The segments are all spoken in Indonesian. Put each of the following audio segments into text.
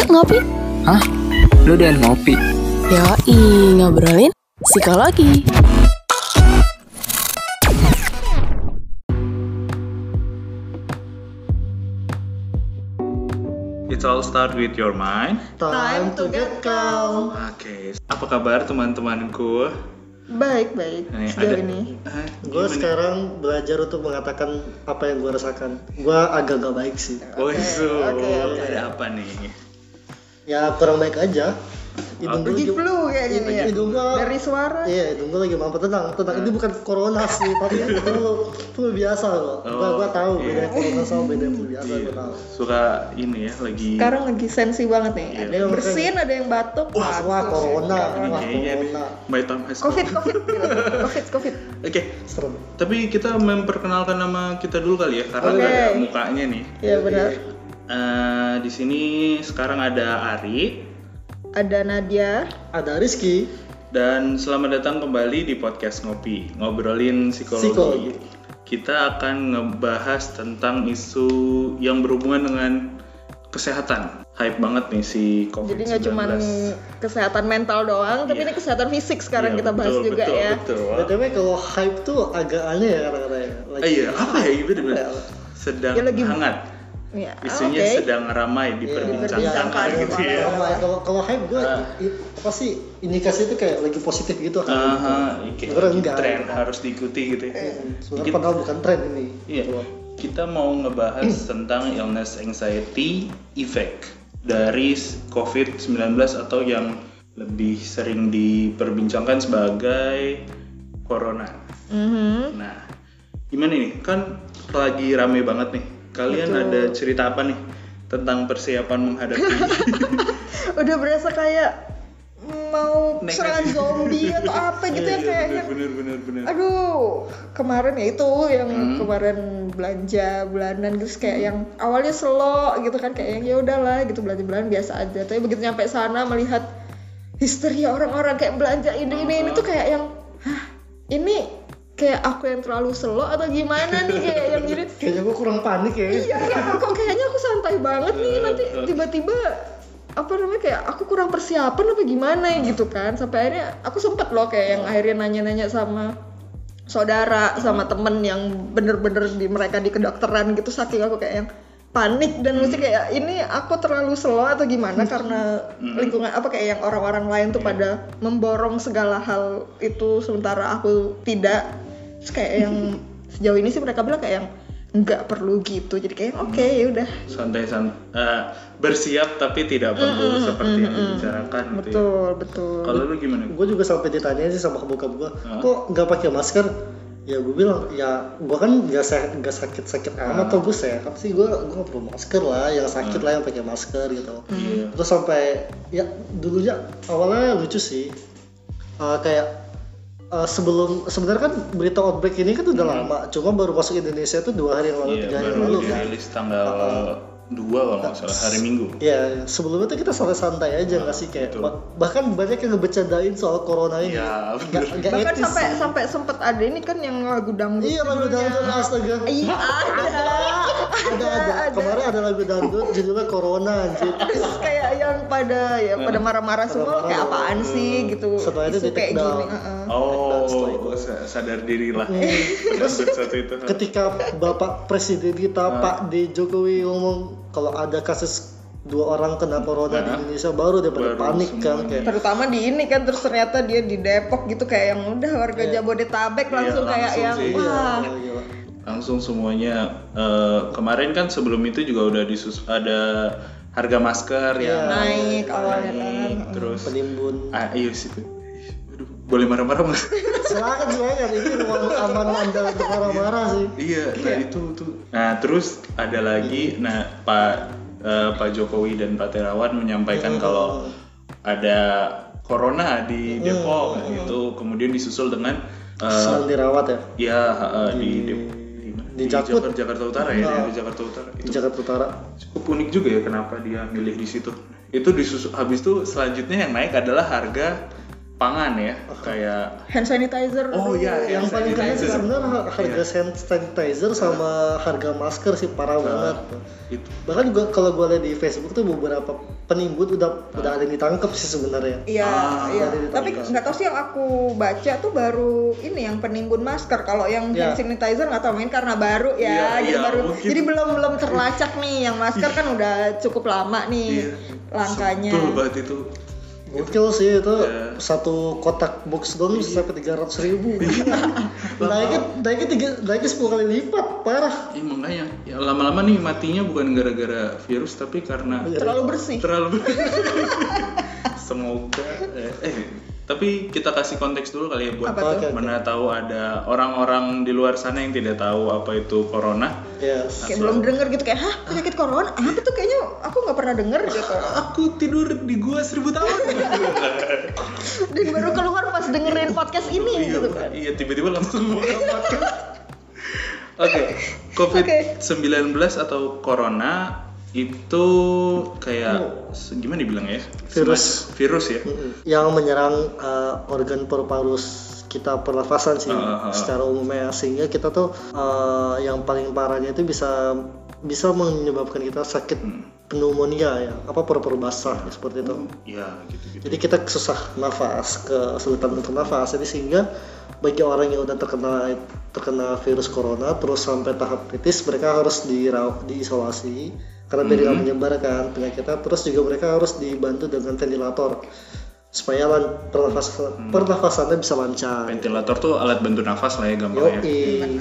Yuk ngopi. Hah? Lu udah ngopi? Yoi, ngobrolin psikologi. It's all start with your mind. Time to get calm. Oke, apa kabar teman-temanku? Baik, baik. Nih, Sejauh ada- ini. Hah, Gue sekarang belajar untuk mengatakan apa yang gue rasakan. Gue agak gak baik sih. Oh, itu. oke, oke. Ada apa nih? Ya kurang baik aja. Hidung gue Lagi lagi, flu kayak gini ya. hidung gue, Dari suara. iya hidung gue lagi mampet tenang. Tenang ini bukan corona sih, tapi itu flu biasa kok. Oh, gue tahu iya. beda corona sama beda flu biasa Iya, gue tahu. Suka ini ya lagi. Sekarang lagi sensi banget nih. Ada yang Iya, bersin, ada yang batuk. Wah, wah corona, wah Kayaknya nih. corona. By Thomas. Covid, covid, gitu. covid, covid. Oke, Serem. tapi kita memperkenalkan nama kita dulu kali ya, karena ada mukanya nih. Ya benar. Eh, di sini sekarang ada Ari Ada Nadia. Ada Rizky, dan selamat datang kembali di podcast Ngopi, ngobrolin psikologi. Psikologi. Kita akan ngebahas tentang isu yang berhubungan dengan kesehatan. Hype banget nih si COVID-19. Jadi nggak cuma kesehatan mental doang, tapi Iya. ini kesehatan fisik sekarang Iya, kita bahas betul, juga betul, ya. Betul. btw kalau hype tuh agak aneh ya. Lagi- Eh, iya, apa ya? Ya? Sedang Ya, lagi- hangat. Iya. Isunya oke. sedang ramai diperbincangkan diperbincangkan, gitu iya. ya. Kalau- Kalau kalau hype gue Ah. apa sih indikasi itu kayak lagi positif gitu kan? Sebenarnya lagi enggak. tren harus diikuti gitu ya. Sebenarnya Kita- padahal bukan tren ini. Iya, kita mau ngebahas tentang illness anxiety effect dari COVID-19 atau yang lebih sering diperbincangkan sebagai corona. Mhm. Nah, gimana nih? Kan lagi rame banget nih. Kalian ada cerita apa nih tentang persiapan menghadapi Udah berasa kayak mau Next. serangan zombie atau apa gitu ya kayak yang bener bener bener. aduh kemarin ya itu yang Hmm. kemarin belanja bulanan terus kayak yang awalnya slow gitu kan kayak yang ya udahlah gitu belanja bulanan biasa aja tapi begitu nyampe sana melihat histeria orang-orang kayak belanja ini ini ini tuh kayak yang hah ini kayak aku yang terlalu slow atau gimana nih kayak yang jadi Kayaknya gue kurang panik ya. iya kok- kok kayaknya aku santai banget nih nanti tiba-tiba apa namanya kayak aku kurang persiapan apa gimana ya gitu kan. Sampai akhirnya aku sempet loh kayak yang akhirnya nanya-nanya sama saudara sama temen yang bener-bener di mereka di kedokteran gitu saking aku kayak yang panik dan mesti kayak ini aku terlalu slow atau gimana karena lingkungan apa kayak yang orang-orang lain tuh pada memborong segala hal itu sementara aku tidak Terus kayak yang sejauh ini sih mereka bilang kayak yang nggak perlu gitu jadi kayak oke ya udah Santai santai. bersiap tapi tidak perlu seperti yang dibicarakan gitu ya. betul betul Kalau lu gimana? Gue juga sampai ditanya sih sama bokap gue, Hah? kok nggak pakai masker? Ya gue bilang, ya gue kan nggak se- nggak sakit-sakit amat atau gue sehat sih gue gue nggak perlu masker lah, yang sakit lah yang pakai masker gitu. Iya. Terus sampai ya dulunya awalnya lucu sih, Eh, kayak eh, sebelum sebenarnya kan berita outbreak ini kan udah lama, cuma baru masuk Indonesia tuh dua hari yang lalu, Iya, tiga hari yang lalu kan. dirilis tanggal 2 kalau nggak salah hari Minggu. Ya, sebelumnya tuh kita santai-santai aja nggak sih kayak bah- bahkan banyak yang ngebecandain soal corona ini. Iya, Nggak- bener. nggak bahkan etis sampai sih. sampai sempet ada ini kan yang lagu dangdut Iya lagu dangdut astaga. iya ada Ada ada. Kemarin ada lagu dangdut judulnya Corona anjir. Terus kayak yang pada ya pada marah-marah semua kayak apaan sih gitu Setelah itu di kayak take down. gini heeh. Oh, sa- sadar diri lah. Terus satu itu. Ketika Bapak Presiden kita Pak D Jokowi ngomong kalau ada kasus dua orang kena corona di Nah. Indonesia baru dia pada Baru panik kan semuanya. kayak terutama di ini kan terus ternyata dia di Depok gitu kayak yang udah warga Jabodetabek langsung kayak langsung yang sih. wah Gila, gila. Langsung semuanya eh, kemarin kan sebelum itu juga udah disus ada harga masker yang naik awalnya naik, kan. terus penimbun. ah iya sih. Aduh, boleh marah-marah mas? Silakan silakan ini ruang aman anda untuk marah-marah sih. iya, nah itu tuh. Nah terus ada lagi, nah Pak eh, Pak Jokowi dan Pak Terawan menyampaikan kalau ada corona di Depok gitu, kemudian disusul dengan eh, Selalu dirawat ya ya eh, di Depok di, di. Jakarta, Jakarta Utara ya, di Jakarta Utara. di Itu Jakarta Utara. cukup unik juga ya kenapa dia milih di situ. Itu disusul habis itu selanjutnya yang naik adalah harga pangan ya, kayak hand sanitizer Oh, aduh. iya, yang paling keren sih sanitizer. sebenarnya harga hand sanitizer sama harga masker sih parah banget itu. bahkan juga kalau gue lihat di Facebook tuh beberapa penimbun udah udah ada yang ditangkap sih sebenarnya Iya, Ah, iya. Tapi nggak tahu sih yang aku baca tuh baru ini yang penimbun masker. Kalau yang Iya. hand sanitizer nggak tahu mungkin karena baru ya, Iya, jadi iya, baru. mungkin. Jadi belum belum terlacak nih. Yang masker kan udah cukup lama nih Iya. langkanya. Betul banget itu. Gokil sih itu Iya. satu kotak box doang bisa sampai tiga ratus ribu. naiknya naiknya tiga naiknya sepuluh kali lipat parah. Iya makanya ya lama-lama nih matinya bukan gara-gara virus tapi karena Terlalu bersih. terlalu semoga eh, eh, tapi kita kasih konteks dulu kali ya buat Apa tuh? mana tahu ada orang-orang di luar sana yang tidak tahu apa itu corona Yes. Kayak belum denger gitu kayak, hah penyakit corona? Apa tuh kayaknya aku nggak pernah denger gitu. aku tidur di gua seribu tahun Dan baru keluar pas dengerin podcast ini iya, gitu kan. iya tiba-tiba langsung buka podcast oke covid 19 atau corona itu kayak gimana dibilang ya Virus. Semacam virus ya Mm-mm. Yang menyerang uh, organ paru-paru kita pernafasan sih ah, ah. secara umumnya sehingga kita tuh uh, yang paling parahnya itu bisa bisa menyebabkan kita sakit Hmm. pneumonia ya apa paru-paru basah seperti itu. Iya gitu-gitu Jadi kita susah nafas, kesulitan untuk nafas. Jadi sehingga bagi orang yang udah terkena terkena virus corona terus sampai tahap kritis mereka harus dirawat diisolasi karena biar nggak menyebarkan penyakitnya. Terus juga mereka harus dibantu dengan ventilator supaya lan, pernafas, pernafasannya bisa lancar. ventilator tuh alat bantu nafas lah ya gampang ya Yoi.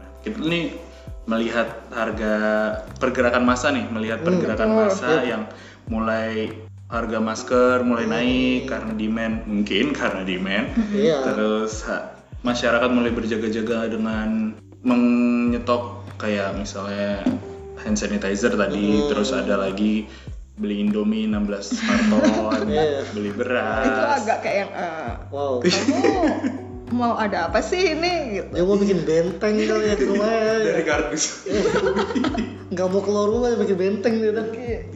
Nah, kita nih melihat harga pergerakan massa nih, melihat pergerakan massa yang mulai harga masker mulai naik karena demand, mungkin karena demand. Iya. Terus ha- masyarakat mulai berjaga-jaga dengan menyetok kayak misalnya hand sanitizer tadi, terus ada lagi beli Indomie 16 karton, Iya. beli Itu beras. agak kayak yang, eh, Wow. kamu mau ada apa sih ini gitu. Dia mau bikin benteng kali ya di rumah ya. dari kardus. Nggak mau keluar rumah bikin benteng dia dah.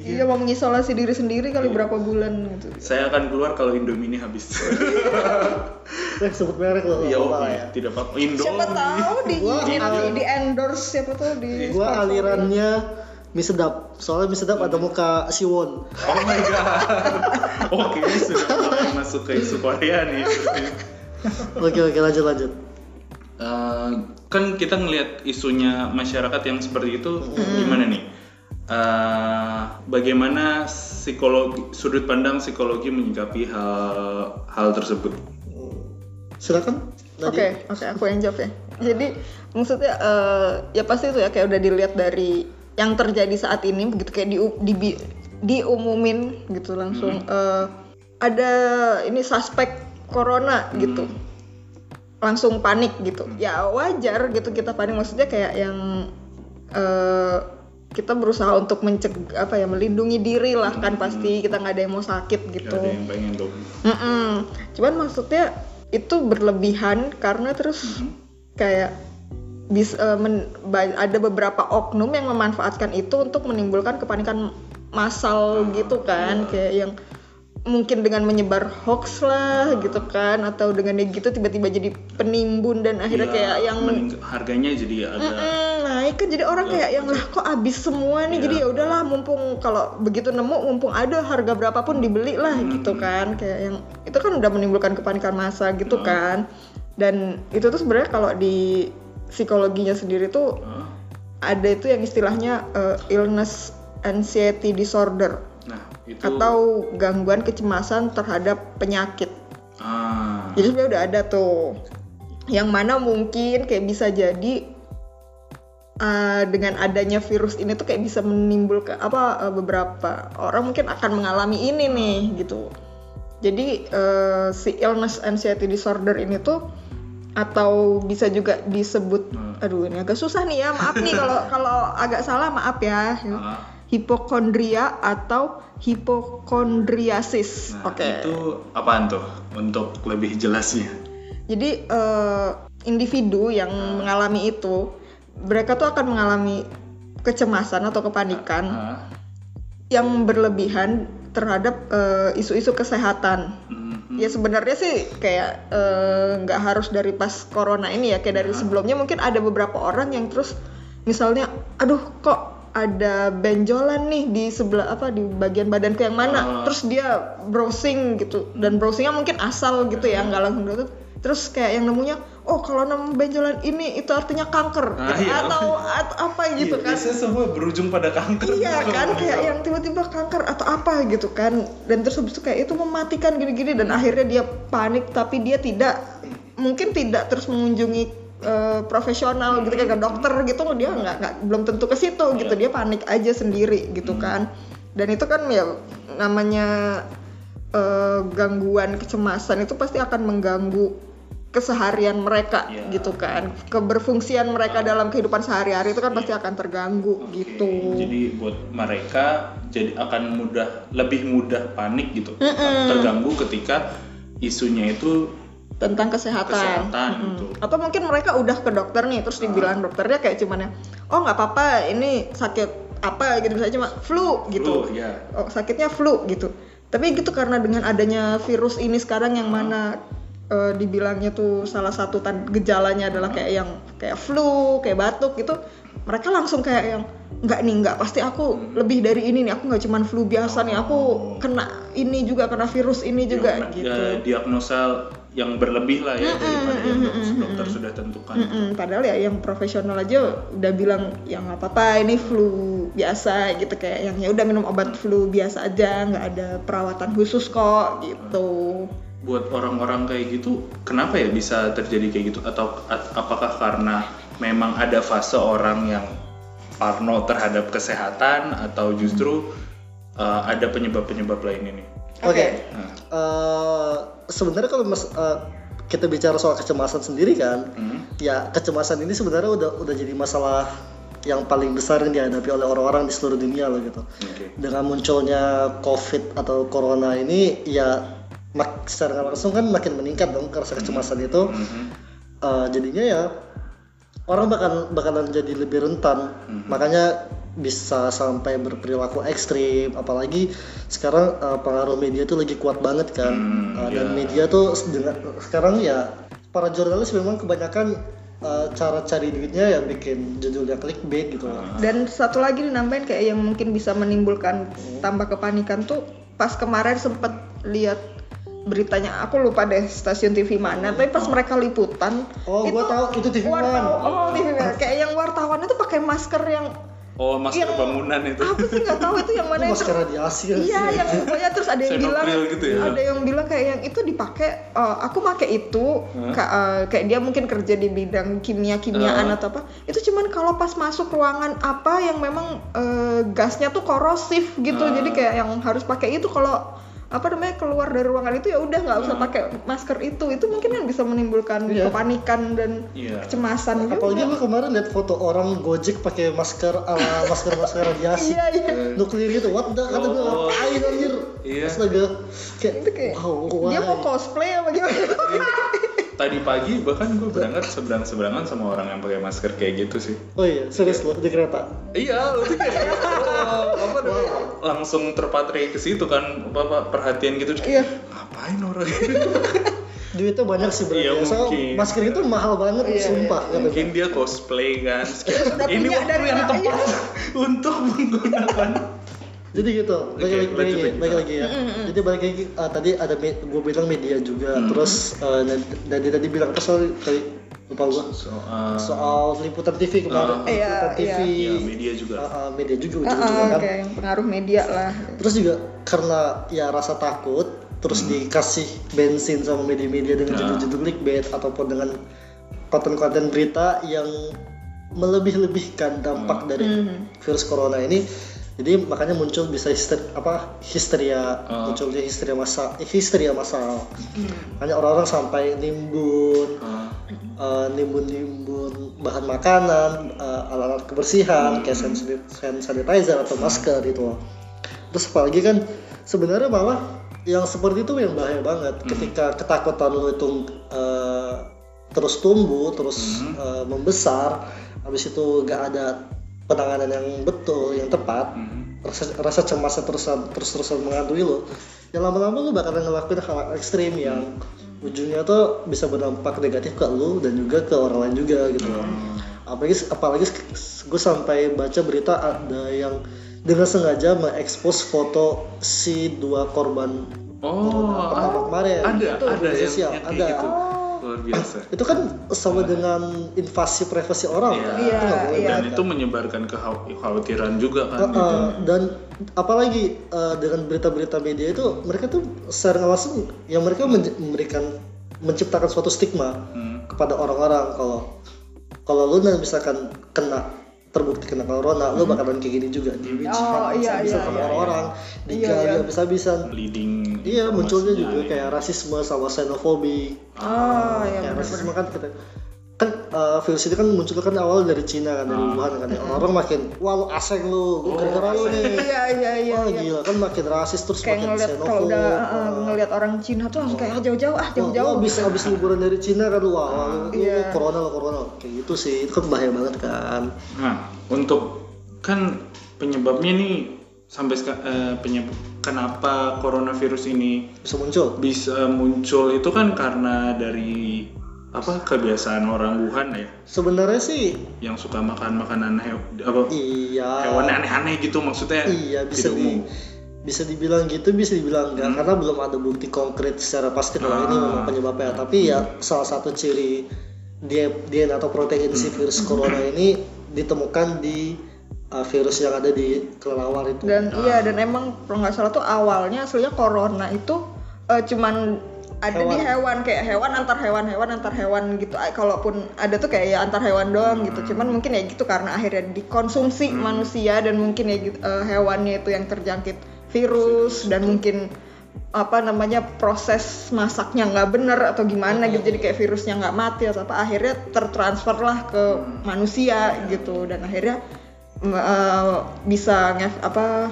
Iya mau mengisolasi diri sendiri kali berapa bulan gitu. Saya akan keluar kalau Indomie ini habis. Eh, sebut merek loh. Iya, oke. ya. tidak apa-apa. Indomie. Siapa tahu di Gua di, di endorse siapa tuh di Gua alirannya mie sedap. Soalnya mie sedap ada muka Siwon. Oh my god. Oke, sudah mulai masuk ke isu Korea nih. Oke oke lanjut lanjut. Eh, kan kita ngelihat isunya masyarakat yang seperti itu gimana nih? Eh, bagaimana psikologi sudut pandang psikologi menyikapi hal hal tersebut? Silakan. Oke, oke, aku yang jawab ya. Jadi maksudnya eh, ya pasti itu ya kayak udah dilihat dari yang terjadi saat ini begitu kayak di, di diumumin gitu langsung eh, ada ini suspek corona gitu. Langsung panik gitu. Ya wajar gitu kita panik maksudnya kayak yang eh, kita berusaha untuk mencegah apa ya melindungi diri lah kan pasti kita nggak ada yang mau sakit Gak gitu. ada yang pengen dong. Cuman maksudnya itu berlebihan karena terus kayak bisa ada beberapa oknum yang memanfaatkan itu untuk menimbulkan kepanikan massal gitu kan kayak yang mungkin dengan menyebar hoax lah gitu kan atau dengan yang gitu tiba-tiba jadi penimbun dan akhirnya Iya, kayak yang harganya jadi agak naik kan jadi orang kayak yang lah kok habis semua nih? Jadi ya udahlah mumpung kalau begitu nemu mumpung ada harga berapapun dibeli lah gitu kan. Kayak yang itu kan udah menimbulkan kepanikan massa gitu kan. Dan itu tuh sebenarnya kalau di psikologinya sendiri tuh Hah? ada itu yang istilahnya eh, illness anxiety disorder itu atau gangguan kecemasan terhadap penyakit. Ah. Jadi sebenarnya udah ada tuh. Yang mana mungkin kayak bisa jadi uh, dengan adanya virus ini tuh kayak bisa menimbulkan apa uh, beberapa orang mungkin akan mengalami ini nih gitu. Jadi uh, si illness anxiety disorder ini tuh atau bisa juga disebut aduh ini agak susah nih ya maaf nih kalau kalau agak salah maaf ya. Ah. Hipokondria atau hipokondriasis Nah, oke itu apaan tuh untuk lebih jelasnya? Jadi eh, individu yang mengalami itu, mereka tuh akan mengalami kecemasan atau kepanikan Ah. yang berlebihan terhadap eh, isu-isu kesehatan. Mhm. ya sebenarnya sih kayak eh, nggak harus dari pas corona ini ya kayak dari sebelumnya mungkin ada beberapa orang yang terus misalnya aduh kok ada benjolan nih di sebelah apa di bagian badanku yang mana. Terus dia browsing gitu. Dan browsingnya mungkin asal gitu ya nggak langsung gitu terus kayak yang nemunya oh kalau nemu benjolan ini itu artinya kanker. Ah, gitu. iya. atau atau apa gitu Iya, kan. biasanya semua berujung pada kanker. Iya kan kayak yang tiba-tiba kanker atau apa gitu kan. Dan terus habis itu kayak itu mematikan gini-gini. Dan akhirnya dia panik tapi dia tidak mungkin tidak terus mengunjungi eh, profesional gitu kayak ke dokter gitu dia nggak nggak belum tentu ke situ gitu. Dia panik aja sendiri gitu kan. Dan itu kan ya namanya eh, gangguan kecemasan itu pasti akan mengganggu keseharian mereka Iya. gitu kan. Keberfungsian mereka dalam kehidupan sehari-hari itu kan pasti akan terganggu gitu. Jadi buat mereka jadi akan mudah lebih mudah panik gitu. Terganggu ketika isunya itu tentang kesehatan. kesehatan Mm-mm. gitu. Atau mungkin mereka udah ke dokter nih, terus dibilang dokternya kayak cuman ya, oh nggak apa-apa, ini sakit apa gitu misalnya cuma flu gitu. Flu, ya. Oh sakitnya flu gitu. Tapi gitu karena dengan adanya virus ini sekarang yang mana eh, dibilangnya tuh salah satu gejalanya adalah kayak yang kayak flu, kayak batuk gitu, mereka langsung kayak yang nggak nih nggak pasti aku lebih dari ini nih aku nggak cuman flu biasa nih aku kena ini juga kena virus ini juga Ya, gitu. diagnosa yang berlebih lah ya daripada yang dok- dokter sudah tentukan. Mm-mm, padahal ya yang profesional aja udah bilang ya nggak apa-apa ini flu biasa gitu kayak yang ya udah minum obat flu biasa aja nggak ada perawatan khusus kok gitu. Buat orang-orang kayak gitu, kenapa ya bisa terjadi kayak gitu? Atau at- apakah karena memang ada fase orang yang parno terhadap kesehatan atau justru uh, ada penyebab-penyebab lain ini? Oke. Nah, Eh, sebenarnya kalau mas eh, kita bicara soal kecemasan sendiri kan, hmm, ya kecemasan ini sebenarnya udah udah jadi masalah yang paling besar yang dihadapi oleh orang-orang di seluruh dunia loh gitu. oke. Dengan munculnya COVID atau Corona ini, ya mak secara nggak langsung kan makin meningkat dong rasa kecemasan itu. Mhm. Eh, jadinya ya orang bakal bakalan jadi lebih rentan. Makanya bisa sampai berperilaku ekstrim apalagi sekarang eh, pengaruh media tuh lagi kuat banget kan Hmm, Eh, dan ya. media tuh dengan sekarang ya para jurnalis memang kebanyakan eh, cara cari duitnya ya bikin judulnya clickbait gitu Ah. Dan satu lagi nambahin kayak yang mungkin bisa menimbulkan tambah kepanikan tuh pas kemarin sempet lihat beritanya aku lupa deh stasiun TV mana tapi pas mereka liputan Oh, gua tahu, itu TV One. wartawan- oh TV One kayak yang wartawannya tuh pakai masker yang Oh, masker Yang- bangunan itu. apa sih nggak tahu itu yang mana itu itu masker radiasi kan Iya, yang pokoknya terus ada yang bilang, gitu ya? ada yang bilang kayak yang itu dipakai, eh, aku pakai itu, ka- eh, kayak dia mungkin kerja di bidang kimia kimiaan Uh. atau apa, itu cuman kalau pas masuk ruangan apa yang memang eh, gasnya tuh korosif gitu, Uh. jadi kayak yang harus pakai itu kalau apa namanya keluar dari ruangan itu ya udah nggak usah pakai masker itu, itu mungkin kan bisa menimbulkan Iya. kepanikan dan Iya. kecemasan apalagi juga. lu kemarin lihat foto orang gojek pakai masker ala masker masker radiasi Iya iya. nuklir gitu what the kata gue Oh. ngapain anjir Iya. astaga kayak, Itu kayak wow dia mau cosplay apa gimana? Tadi pagi bahkan gue berangkat seberang seberangan sama orang yang pakai masker kayak gitu sih. oh iya serius lo di kereta Iya, lu tuh kayak oh, apa namanya, langsung terpatri ke situ kan, apa, apa perhatian gitu. Iya. Ngapain orang duitnya banyak sih berarti Iya, ya. Masker itu mahal banget Iya, sumpah katanya. Mungkin dia cosplay kan. Ini waktu yang tepat Iya. untuk menggunakan. Jadi gitu balik lagi balik lanjut lagi lagi. balik lagi ya. Jadi balik lagi uh, tadi ada gue bilang media juga. Terus uh, dan dan dia tadi bilang apa soal tadi lupa gua. So, uh, soal liputan TV kemarin. Iya, liputan TV ya, media juga. uh, uh, media juga Ah, juga ah, kan. kayak yang pengaruh media lah. terus juga karena ya rasa takut terus dikasih bensin sama media-media dengan Nah. judul-judul clickbait ataupun dengan konten-konten berita yang melebih-lebihkan dampak dari virus corona ini jadi makanya muncul bisa hister apa histeria Ah. munculnya histeria masa histeria massal hanya orang-orang sampai nimbun Uh, eh, nimbun-nimbun bahan makanan, eh, alat-alat kebersihan kayak hand sanitizer atau masker gitu loh. Terus apalagi kan sebenarnya malah yang seperti itu yang bahaya banget. Ketika ketakutan lu itu eh, terus tumbuh, terus eh, membesar, habis itu gak ada penanganan yang betul, yang tepat, rasa, rasa cemasnya terus terus terusan menghantui lo ya lama-lama lo bakalan ngelakuin hal ekstrim yang ujungnya tuh bisa berdampak negatif ke lo dan juga ke orang lain juga gitu loh. Apalagi apalagi gue sampai baca berita ada yang dengan sengaja mengekspos foto si dua korban Oh, pertama kemarin. ada Itu ada yang, sosial yang ada. gitu. Luar biasa. itu kan sama dengan invasi privasi orang Iya. kan? Iya, Itu iya. Dan kan? itu menyebarkan kekhawatiran juga kan. Uh, gitu. uh, dan apalagi uh, dengan berita-berita media itu mereka tuh secara langsung yang mereka men- memberikan menciptakan suatu stigma Hmm. kepada orang-orang kalau kalau lu misalkan kena terbukti kena corona lu bakalan kayak gini juga di witch Oh, hunt iya, bisa iya, sama iya, orang-orang Iya, digali iya. habis-habisan Leading. iya munculnya juga ya. kayak rasisme sama xenofobi oh ya kayak benar rasisme kan kita uh, virus ini kan muncul kan awal dari Cina kan dari Ah. Wuhan kan ya. orang makin wah lu aseng lu Oh, gara-gara lu nih iya iya iya Wah iya. gila kan makin rasis terus kayak makin ngeliat xenophobe. kalau udah uh, Ah. ngeliat orang Cina tuh langsung kayak ah, jauh-jauh ah jauh-jauh lu abis abis liburan dari Cina kan wah, Iya. corona lu corona kayak gitu sih itu kan bahaya banget kan Nah, untuk kan penyebabnya nih sampai seka- eh, penyebab kenapa coronavirus ini bisa muncul bisa muncul itu kan karena dari apa kebiasaan orang Wuhan ya sebenarnya sih yang suka makan makanan hew- apa iya hewan aneh-aneh gitu maksudnya iya bisa di umum. bisa dibilang gitu bisa dibilang enggak Hmm. karena belum ada bukti konkret secara pasti kalau ini Ah. memang penyebabnya tapi ya salah satu ciri dia DNA atau protein si Hmm. virus corona ini ditemukan di uh, virus yang ada di kelelawar itu dan iya dan emang kalau nggak salah tuh awalnya aslinya corona itu eh, cuman ada di Hewan. hewan kayak hewan antar hewan hewan antar hewan gitu. Kalaupun ada tuh kayak ya antar hewan doang gitu. Cuman mungkin ya gitu karena akhirnya dikonsumsi manusia dan mungkin ya gitu, eh, hewannya itu yang terjangkit virus dan mungkin apa namanya proses masaknya nggak bener atau gimana gitu. Jadi kayak virusnya nggak mati atau apa akhirnya tertransfer lah ke manusia gitu. Dan akhirnya eh, bisa ngef apa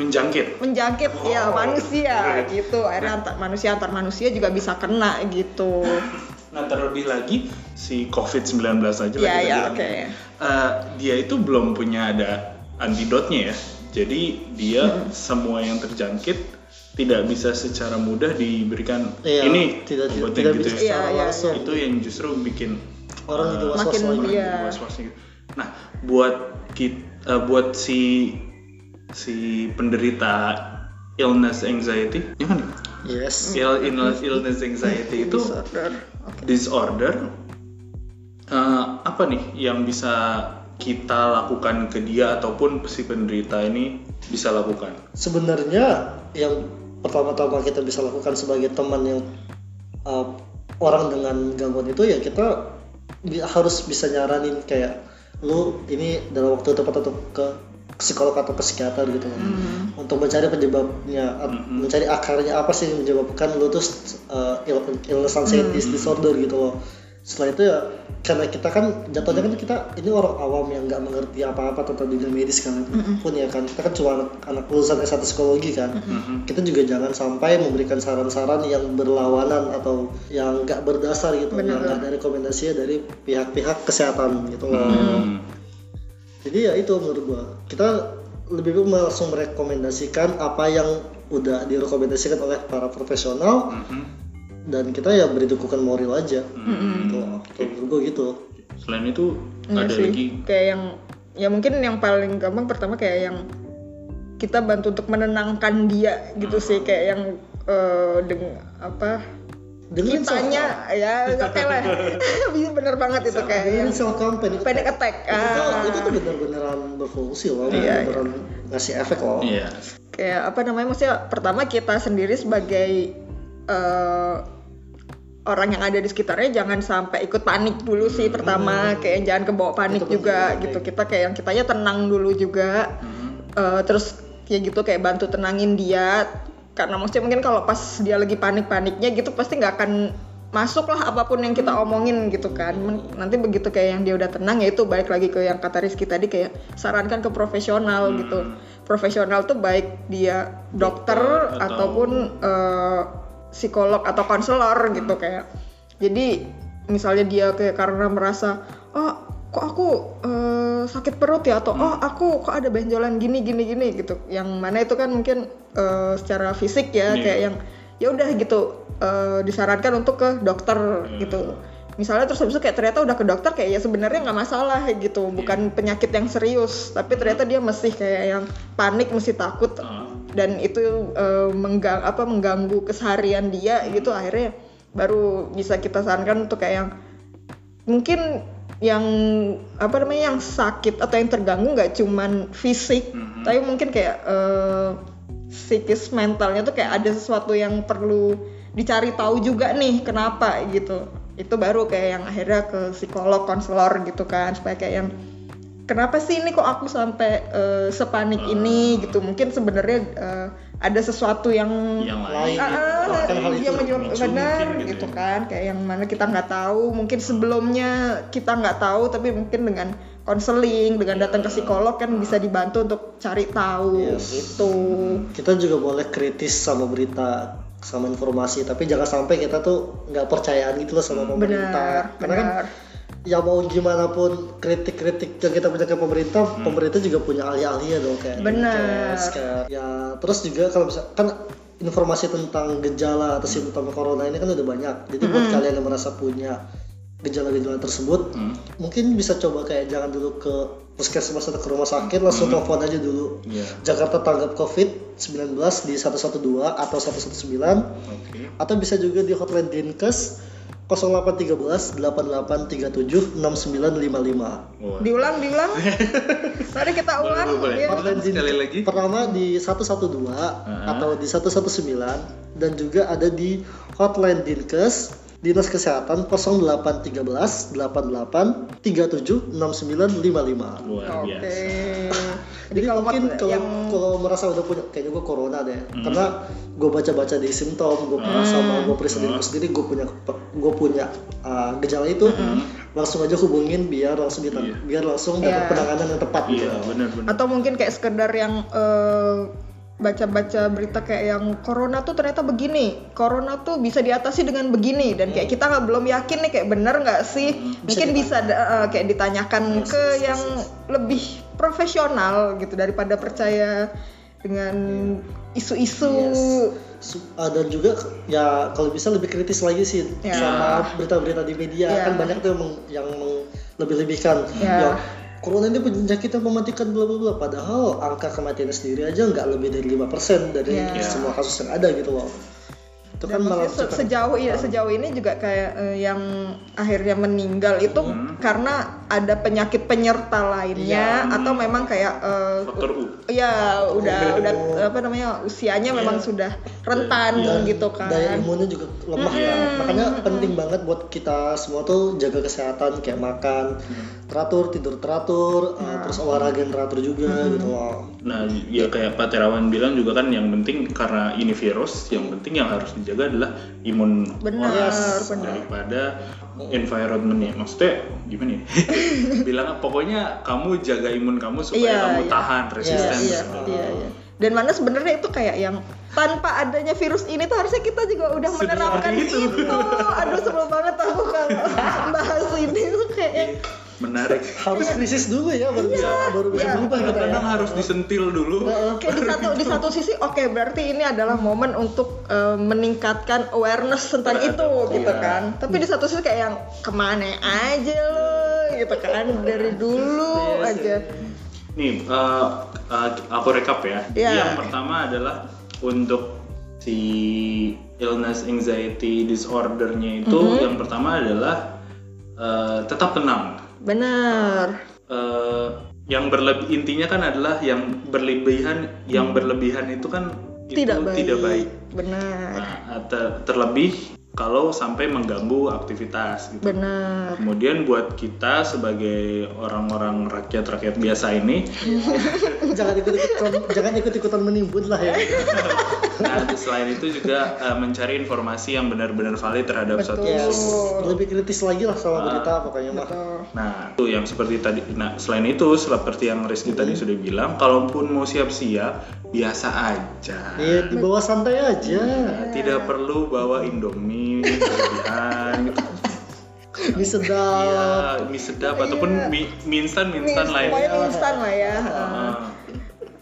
menjangkit menjangkit ya Oh, manusia right. gitu akhirnya antar manusia antar manusia juga bisa kena gitu nah terlebih lagi si COVID-19 aja lah ya kita ya bilang. oke Eh, dia itu belum punya ada antidotnya ya jadi dia semua yang terjangkit tidak bisa secara mudah diberikan Iya, ini tidak tidak gitu bisa ya. Iya, secara iya, langsung itu yang justru bikin orang jadi was-was Makin lagi dia- Iya. gitu. Nah, buat kita, buat si si penderita illness anxiety, ya kan? yes Ill, illness, illness anxiety itu disorder oke disorder. eh, apa nih yang bisa kita lakukan ke dia ataupun si penderita ini bisa lakukan? sebenarnya yang pertama-tama kita bisa lakukan sebagai teman yang uh, orang dengan gangguan itu ya kita harus bisa nyaranin kayak lu ini dalam waktu tepat atau ke psikolog atau psikiater gitu loh. untuk mencari penyebabnya at- mencari akarnya apa sih yang menyebabkan lu tuh uh, ill- illness anxiety disorder gitu loh. Setelah itu ya karena kita kan jatuhnya kan kita ini orang awam yang nggak mengerti apa-apa tentang dunia medis kan pun ya kan. Kita kan cuma anak, anak lulusan S1 psikologi kan. Kita juga jangan sampai memberikan saran-saran yang berlawanan atau yang nggak berdasar gitu yang nggak ada rekomendasinya dari pihak-pihak kesehatan gitu loh. Hmm. Jadi ya itu menurut gua kita lebih baik langsung merekomendasikan apa yang udah direkomendasikan oleh para profesional Mhm. dan kita ya beri dukungan moral aja Hmm. gitu loh. Kalau menurut gua gitu Selain itu Iya ada sih. lagi kayak yang ya mungkin yang paling gampang pertama kayak yang kita bantu untuk menenangkan dia gitu sih kayak yang eh, dengan apa dengan kitanya ya oke lah. Bisa bener banget itu kayak self campaign itu, panic attack. Itu, ah. itu tuh benar-beneran berfungsi loh Iya, beneran ngasih efek loh. Iya. kayak apa namanya maksudnya pertama kita sendiri sebagai eh, orang yang ada di sekitarnya jangan sampai ikut panik dulu sih pertama. Kayak jangan kebawa panik Itu juga penting. gitu. Kita kayak yang kitanya tenang dulu juga. Eh, terus ya gitu kayak bantu tenangin dia karena maksudnya mungkin kalau pas dia lagi panik-paniknya gitu pasti nggak akan masuk lah apa pun yang kita omongin gitu kan. Nanti begitu kayak yang dia udah tenang ya itu balik lagi ke yang kata Rizky tadi kayak sarankan ke profesional gitu. Profesional tuh baik dia dokter, Dokter atau- ataupun eh, psikolog atau konselor gitu kayak. Jadi misalnya dia kayak karena merasa oh kok aku eh, sakit perut ya? Atau oh aku kok ada benjolan gini gini gini gitu. Yang mana itu kan mungkin eh, secara fisik ya Iya. kayak yang ya udah gitu eh, disarankan untuk ke dokter gitu. Misalnya terus habis itu kayak ternyata udah ke dokter kayak ya sebenarnya nggak masalah gitu. Bukan penyakit yang serius tapi ternyata dia masih kayak yang panik mesti takut. Ah. dan itu eh, menggang apa mengganggu keseharian dia gitu. Akhirnya baru bisa kita sarankan untuk kayak yang mungkin yang apa namanya yang sakit atau yang terganggu nggak cuman fisik Mhm. tapi mungkin kayak eh, psikis mentalnya tuh kayak ada sesuatu yang perlu dicari tahu juga nih kenapa gitu itu baru kayak yang akhirnya ke psikolog konselor gitu kan supaya kayak yang kenapa sih ini kok aku sampai eh, sepanik ini gitu? Mungkin sebenarnya eh, ada sesuatu yang yang Lain. lain Ah, Bahkan hal itu yang benar gitu, gitu ya. kan? Kayak yang mana kita nggak tahu mungkin sebelumnya kita nggak tahu tapi mungkin dengan konseling dengan datang ke psikolog kan bisa dibantu untuk cari tahu Yes. gitu. Kita juga boleh kritis sama berita sama informasi tapi jangan sampai kita tuh nggak percayaan gitu loh sama pemerintah. benar karena kan benar ya mau gimana pun kritik-kritik yang kita punya ke pemerintah pemerintah juga punya ahli-ahlinya dong kayak Benar. Kayak ya terus juga kalau bisa kan informasi tentang gejala atau simptom corona ini kan udah banyak jadi buat kalian yang merasa punya gejala-gejala tersebut Hmm. mungkin bisa coba kayak jangan dulu ke puskesmas atau ke rumah sakit langsung telepon aja dulu Iya. Jakarta tanggap COVID-19 di 112 atau 119 Oke. atau bisa juga di hotline Dinkes 0813 8837 6955. Wah. diulang diulang mari kita ulang boleh, ya. boleh. Sekali lagi. Pertama di 112 atau di 119 dan juga ada di hotline Dinkes Dinas Kesehatan 0813 88 37 6955. Luar oke biasa. Jadi kalau mungkin hot- kalau yang kalau merasa udah punya kayaknya gue corona deh Hmm. karena gue baca-baca di simptom gue pernah sama gue periksa diri gue sendiri gue punya gue punya uh, gejala itu langsung aja hubungin biar langsung ditang- Hmm. Iya. biar langsung dapat Iya. penanganan yang tepat gitu Iya, benar-benar. atau mungkin kayak sekedar yang eh, baca-baca berita kayak yang corona tuh ternyata begini, corona tuh bisa diatasi dengan begini dan kayak kita nggak belum yakin nih kayak bener nggak sih, mungkin bisa da- eh, kayak ditanyakan ke yang lebih profesional gitu daripada percaya dengan isu-isu. Su- uh, dan juga ya kalau bisa lebih kritis lagi sih Ya. sama berita-berita di media Ya. kan banyak tuh yang, meng- yang meng- lebih-lebihkan Ya. ya corona ini penyakit yang mematikan bla bla bla padahal angka kematiannya sendiri aja nggak lebih dari 5% dari Ya. semua kasus yang ada gitu loh itu Dan kan malah se- sejauh ini sejauh ini juga kayak eh, yang akhirnya meninggal itu karena ada penyakit penyerta lainnya atau memang kayak eh, Faktor U. Iya, udah udah apa namanya usianya memang sudah rentan dan gitu kan. daya imunnya juga lemah kan makanya penting banget buat kita semua tuh jaga kesehatan kayak makan teratur tidur teratur uh, terus olahraga yang teratur juga gitu loh. Nah, ya kayak Pak Terawan bilang juga kan yang penting karena ini virus, yang penting yang harus dijaga adalah imun Benar, benar. daripada environmentnya. Maksudnya gimana ya? Bilang pokoknya kamu jaga imun kamu supaya Iya, kamu iya. tahan resisten. Iya, iya, iya. Dan mana sebenarnya itu kayak yang tanpa adanya virus ini tuh harusnya kita juga udah Sudah menerapkan itu. itu. Aduh sebel banget aku kalau bahas ini tuh kayak Menarik. harus krisis dulu ya baru bisa baru bisa berubah kita ya Kadang-kadang harus disentil dulu. kayak di satu di satu sisi oke berarti ini adalah momen untuk eh, meningkatkan awareness tentang itu gitu kan tapi di satu sisi kayak yang ke mana aja lo gitu kan dari dulu aja Nih, eh, eh, aku rekap ya. Iya. Yang pertama adalah untuk si illness anxiety disordernya itu Mm-hmm. yang pertama adalah eh, tetap tenang. Benar Eh, yang berlebih intinya kan adalah yang berlebihan, yang berlebihan itu kan itu tidak baik. tidak baik. benar Nah, ter- terlebih kalau sampai mengganggu aktivitas gitu. benar Kemudian buat kita sebagai orang-orang rakyat-rakyat biasa ini jangan ikut ikutan jangan ikut ikutan menimbun lah ya Nah, selain itu juga eh, mencari informasi yang benar-benar valid terhadap suatu Betul. isu. lebih kritis lagi lah sama berita pokoknya mah Nah, itu yang seperti tadi. Nah, selain itu, seperti yang Rizky tadi sudah bilang, kalaupun mau siap-siap, biasa aja. iya di bawah santai aja Nah, tidak perlu bawa Indomie berlebihan gitu. mie sedap Iya, mie sedap ataupun mie, mie instan mie instan lah ya. semuanya mie instan lah ya Ah,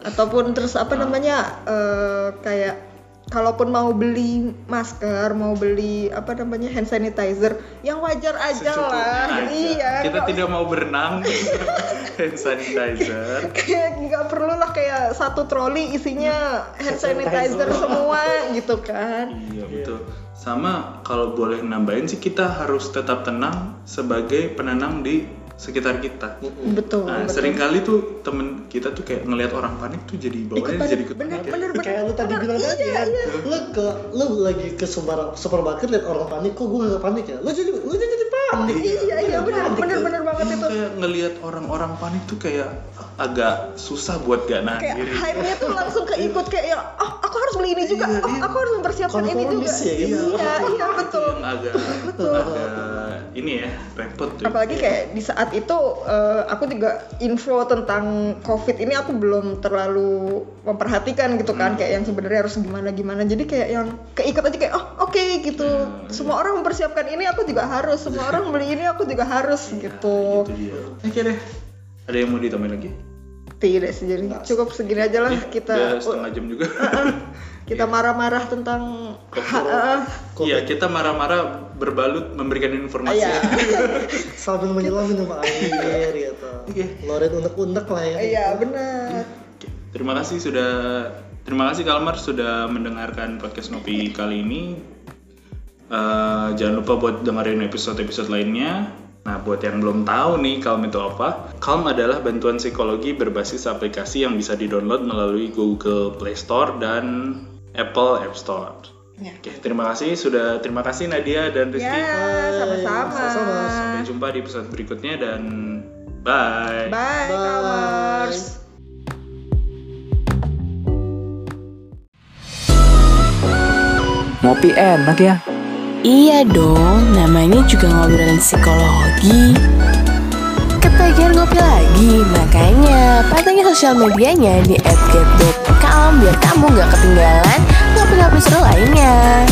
ataupun terus apa namanya eh, kayak kalaupun mau beli masker mau beli apa namanya hand sanitizer yang wajar aja lah aja. iya Kita nggak- tidak mau berenang hand sanitizer. kayak nggak perlu lah kayak satu troli isinya hand sanitizer semua gitu kan Iya betul. Sama kalau boleh nambahin sih kita harus tetap tenang sebagai penenang di sekitar kita. betul Nah, betul. sering kali tuh temen kita tuh kayak ngelihat orang panik tuh jadi Ikut bawaannya jadi ikut bener panik. bener bener kayak lu tadi bener. bilang tadi iya, kan iya. lu ke lu lagi ke super supermarket lihat orang panik kok gue gak panik ya lu jadi lu jadi panik iya iya bener Panik bener tuh. bener banget Iya, itu kayak ngelihat orang-orang panik tuh kayak agak susah buat gak nahan kayak diri. hype-nya tuh langsung keikut kayak ya oh aku harus beli ini juga Iya, oh iya. aku harus mempersiapkan ini juga ya, iya iya betul agak agak ini ya repot tuh. apalagi kayak di saat itu eh, aku juga info tentang covid ini aku belum terlalu memperhatikan gitu kan kayak yang sebenarnya harus gimana gimana jadi kayak yang keikat aja kayak oh oke gitu semua orang mempersiapkan ini aku juga harus semua orang beli ini aku juga harus gitu Itu dia. Oke deh. Ada yang mau ditambahin lagi? tidak sih jadi cukup segini aja lah Udah kita setengah jam juga. kita marah-marah tentang ha- Iya, kita marah-marah berbalut memberikan informasi. Iya. sambil menyelam minum air gitu loren unek-unek lah ya iya benar Terima kasih sudah terima kasih Kalmar sudah mendengarkan podcast Nopi kali ini. Eh, jangan lupa buat dengerin episode-episode lainnya. Nah, buat yang belum tahu nih Calm itu apa, Calm adalah bantuan psikologi berbasis aplikasi yang bisa di-download melalui Google Play Store dan Apple App Store. Ya. Oke, terima kasih sudah terima kasih Nadia dan Rizky. ya sama-sama. Sampai jumpa di episode berikutnya dan bye. bye, Bye. Kamers. Ngopi enak ya. Iya dong, namanya juga ngobrolin psikologi. Ketagihan ngopi lagi, makanya pantengin sosial medianya di @get.calm biar kamu gak ketinggalan seru-seru lainnya.